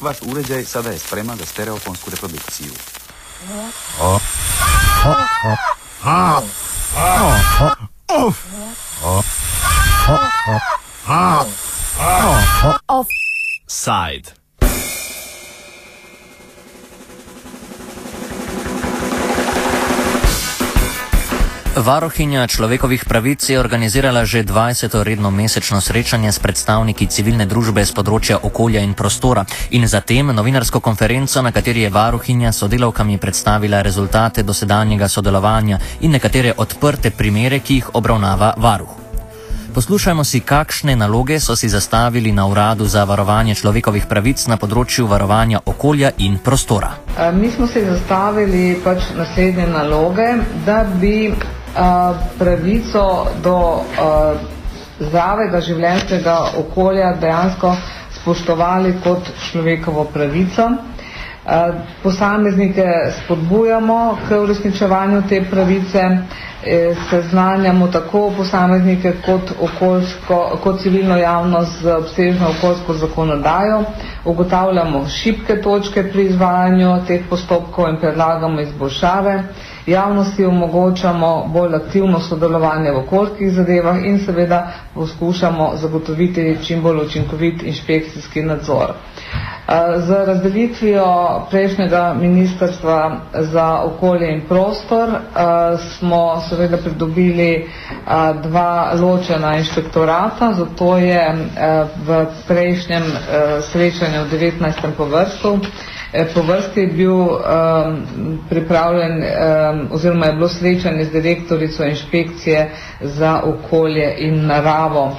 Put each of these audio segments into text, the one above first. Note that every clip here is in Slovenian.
Vaš uređaj sada je spreman za stereofonsku reprodukciju. Offside. Varohinja človekovih pravic je organizirala že 20. redno mesečno srečanje s predstavniki civilne družbe z področja okolja in prostora in zatem novinarsko konferenco, na kateri je varohinja sodelavkami predstavila rezultate dosedanjega sodelovanja in nekatere odprte primere, ki jih obravnava varuh. Poslušajmo si, kakšne naloge so si zastavili na Uradu za varovanje človekovih pravic na področju varovanja okolja in prostora. Mi smo si zastavili pač naslednje naloge, da bi pravico do zdravega življenjskega okolja dejansko spoštovali kot človekovo pravico. Posameznike spodbujamo k uresničevanju te pravice, e, seznanjamo tako posameznike kot, okoljsko, kot civilno javnost z obsežno okoljsko zakonodajo, ugotavljamo šibke točke pri izvajanju teh postopkov in predlagamo izboljšave javnosti omogočamo bolj aktivno sodelovanje v okoljskih zadevah in seveda poskušamo zagotoviti čim bolj učinkovit inšpekcijski nadzor. Z razdelitvijo prejšnjega ministrstva za okolje in prostor smo seveda pridobili dva ločena inšpektorata, zato je v prejšnjem srečanju v 19. povrstu Eh, po vrsti je bil um, pripravljen um, oziroma je bilo srečanje z direktorico inšpekcije za okolje in naravo.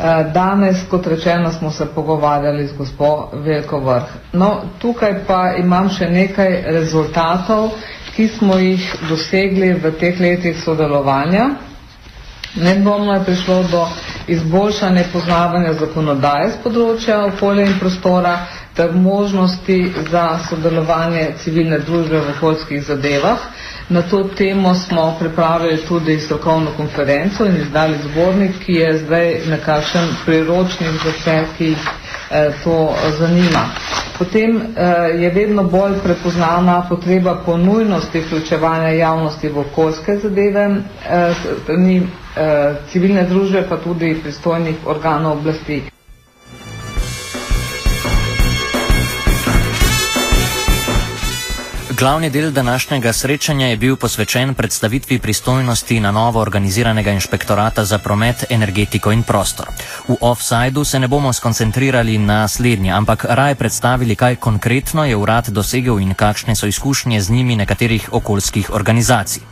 Eh, danes, kot rečeno, smo se pogovarjali z gospo Veljko Vrh. No, tukaj pa imam še nekaj rezultatov, ki smo jih dosegli v teh letih sodelovanja. Nedvomno je prišlo do izboljšanja poznavanja zakonodaje z področja okolja in prostora, ter možnosti za sodelovanje civilne družbe v okoljskih zadevah. Na to temo smo pripravili tudi strokovno konferenco in izdali zbornik, ki je zdaj nekakšen priročnik za vse, ki eh, to zanima. Potem eh, je vedno bolj prepoznana potreba po nujnosti vključevanja javnosti v okoljske zadeve, eh, ni eh, civilne družbe pa tudi pristojnih organov oblasti. Glavni del današnjega srečanja je bil posvečen predstavitvi pristojnosti na novo organiziranega inšpektorata za promet, energetiko in prostor. V offsajdu se ne bomo skoncentrirali na slednje, ampak raje predstavili, kaj konkretno je urad dosegel in kakšne so izkušnje z njimi nekaterih okoljskih organizacij.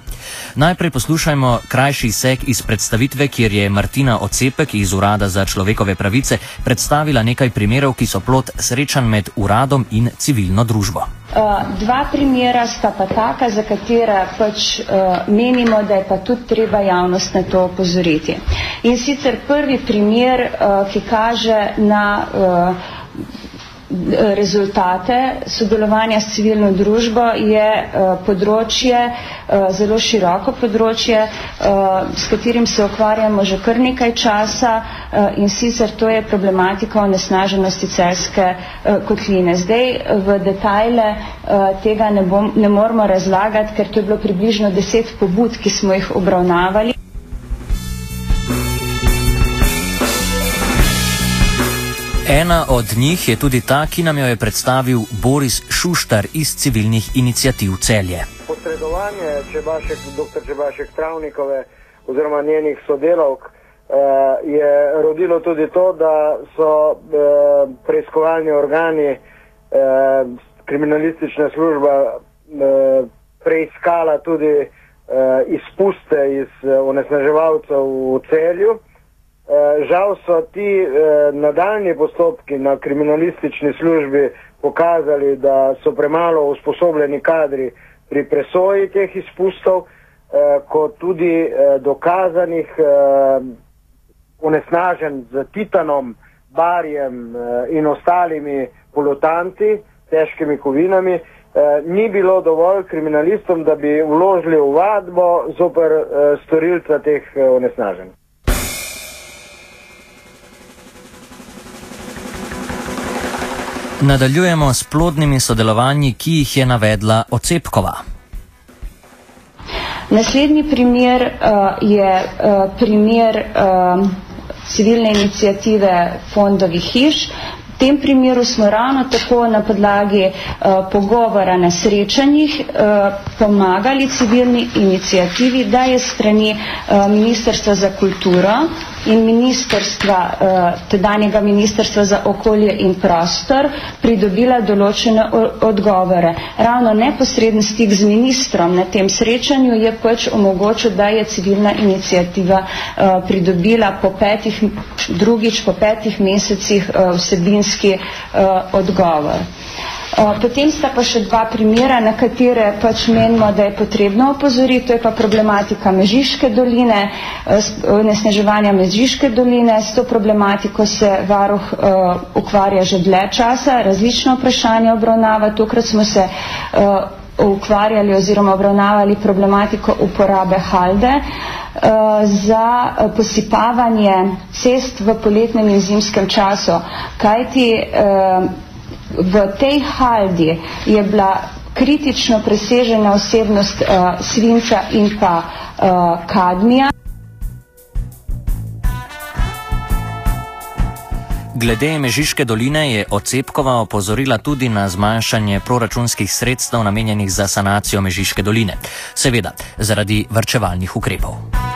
Najprej poslušajmo krajši sek iz predstavitve, kjer je Martina Ocepek iz Urada za človekove pravice predstavila nekaj primerov, ki so plot srečan med uradom in civilno družbo. Uh, dva primera sta pa taka, za katera pač uh, menimo, da je pa tudi treba javnost na to opozoriti. In sicer prvi primer, uh, ki kaže na uh, rezultate sodelovanja s civilno družbo je uh, področje, uh, zelo široko področje, uh, s katerim se ukvarjamo že kar nekaj časa in sicer to je problematika onesnaženosti celske kotline. Zdaj v detajle tega ne, bom, ne moramo razlagati, ker to je bilo približno deset pobud, ki smo jih obravnavali. Ena od njih je tudi ta, ki nam jo je predstavil Boris Šuštar iz civilnih inicijativ Celje. Posredovanje Čebašek, dr. Čebašek Travnikove oziroma njenih sodelavk eh, je rodilo tudi to, da so eh, preiskovalni organi, eh, kriminalistična služba eh, preiskala tudi eh, izpuste iz eh, onesnaževalcev v celju. Eh, žal so ti eh, nadaljni postopki na kriminalistični službi pokazali, da so premalo usposobljeni kadri pri presoji teh izpustov, eh, kot tudi dokazanih onesnažen z titanom, barjem in ostalimi polutanti, težkimi kovinami. Ni bilo dovolj kriminalistom, da bi vložili v vadbo zoper storilca teh eh, onesnaženj. Nadaljujemo s plodnimi sodelovanji, ki jih je navedla Ocepkova. Naslednji primer uh, je uh, primer uh, civilne inicijative fondovih hiš. V tem primeru smo ravno tako na podlagi uh, pogovora na srečanjih uh, pomagali civilni inicijativi, da je strani uh, Ministrstva za kulturo in ministerstva, eh, tedanjega ministrstva za okolje in prostor pridobila določene odgovore. Ravno neposreden stik z ministrom na tem srečanju je pač omogočil, da je civilna inicijativa eh, pridobila po petih, drugič po petih mesecih eh, vsebinski odgovor. Potem sta pa še dva primera, na katere pač menimo, da je potrebno opozoriti, to je pa problematika Mežiške doline, nesneževanja Mežiške doline. S to problematiko se varuh uh, ukvarja že dlje časa, različno vprašanje obravnava. Tukrat smo se uh, ukvarjali oziroma obravnavali problematiko uporabe halde za posipavanje cest v poletnem in zimskem času. Kajti v tej haldi je bila kritično presežena osebnost uh, svinca in pa uh, kadmija. Glede Mežiške doline je Ocepkova opozorila tudi na zmanjšanje proračunskih sredstev namenjenih za sanacijo Mežiške doline, seveda zaradi vrčevalnih ukrepov.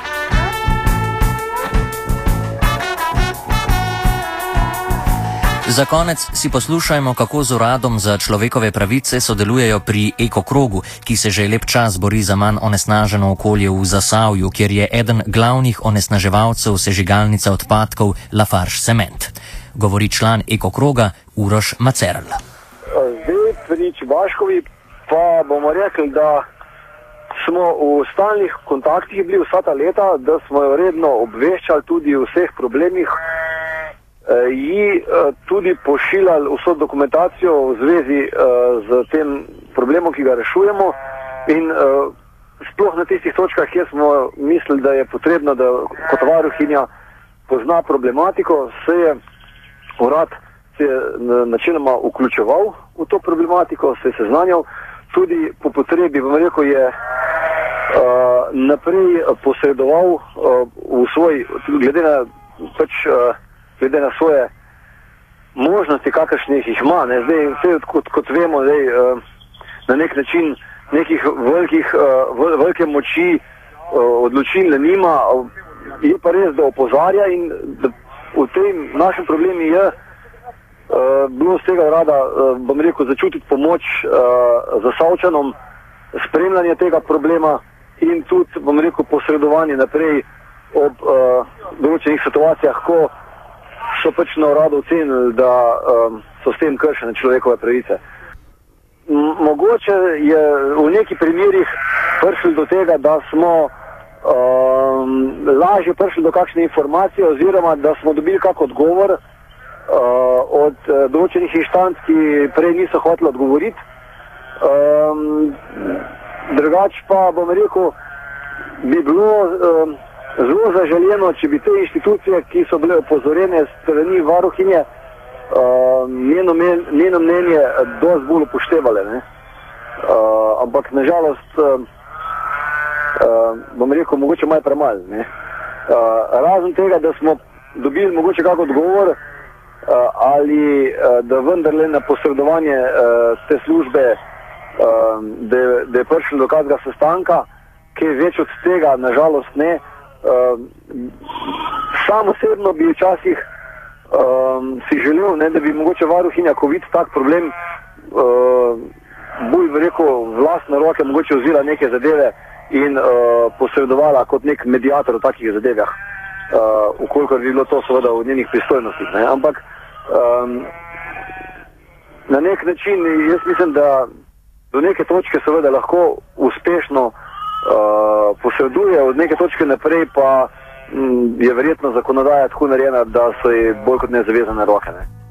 Za konec si poslušajmo, kako z uradom za človekove pravice sodelujejo pri ekokrogu, ki se že lep čas bori za manj onesnaženo okolje v Zasavju, kjer je eden glavnih onesnaževalcev sežigalnica odpadkov Lafarge Cement. Govori član ekokroga Uroš Macerl. Zdaj, pri Čibaškovi pa bomo rekli, da smo v stalnih kontaktih bili vsa ta leta, da smo jo redno obveščali tudi o vseh problemih ji uh, tudi pošiljali vso dokumentacijo v zvezi z tem problemom, ki ga rešujemo. In sploh na tistih točkah, kjer smo mislili, da je potrebno, da kot varuhinja pozna problematiko, se je urad se je načeloma vključeval v to problematiko, se je seznanjal, tudi po potrebi, bom rekel, je uh, naprej posredoval uh, v svoj, glede na pač. Uh, glede na svoje možnosti, kakršnih jih ima. Ne. Zdaj, vse, kot, kot vemo, zdaj, uh, na nek način nekih velikih, uh, velike moči uh, odločilne nima, uh, je pa res, da opozarja in da v tem našem problemu je uh, bilo z tega rada, uh, bom rekel, začutiti pomoč uh, za savčanom, spremljanje tega problema in tudi, bom rekel, posredovanje naprej ob uh, določenih situacijah, ko so pač na uradu ocenili, da um, so s tem kršene človekove pravice. M mogoče je v neki primerjih prišli do tega, da smo um, lažje prišli do kakšne informacije oziroma da smo dobili kak odgovor uh, od uh, določenih inštanc, ki prej niso hoteli odgovoriti. Um, drugač pa bom rekel, bi bilo um, zelo zaželjeno, če bi te institucije, ki so bile opozorjene strani varuhinje, uh, njeno, men, njeno mnenje dosti bolj upoštevale. Uh, ampak nažalost, uh, uh, bom rekel, mogoče malo premalo. Uh, razen tega, da smo dobili mogoče kak odgovor uh, ali uh, da vendarle na posredovanje uh, te službe, uh, da, da je prišlo do kakega sestanka, ki je več od tega, nažalost ne. Um, sam osebno bi včasih um, si želel, ne, da bi mogoče varuhinja, ko vidi tak problem, uh, bolj rekel vlastne roke, mogoče vzela neke zadeve in uh, posredovala kot nek medijator v takih zadevah, uh, ukolikor bi bilo to seveda v njenih pristojnostih. Ne. Ampak um, na nek način jaz mislim, da do neke točke seveda lahko uspešno uh, posreduje od neke točke naprej, pa m, je verjetno zakonodaja tako narejena, da so ji bolj kot ne zavezane roke. Ne.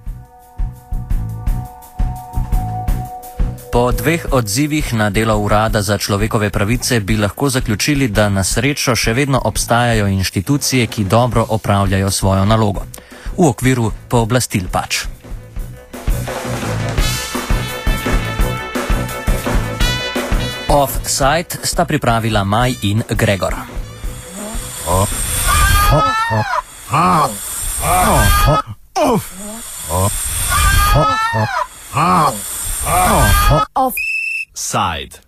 Po dveh odzivih na delo Urada za človekove pravice bi lahko zaključili, da na srečo še vedno obstajajo inštitucije, ki dobro opravljajo svojo nalogo. V okviru pooblastil pač. Off-site sta pripravila Maj in Gregor. Side.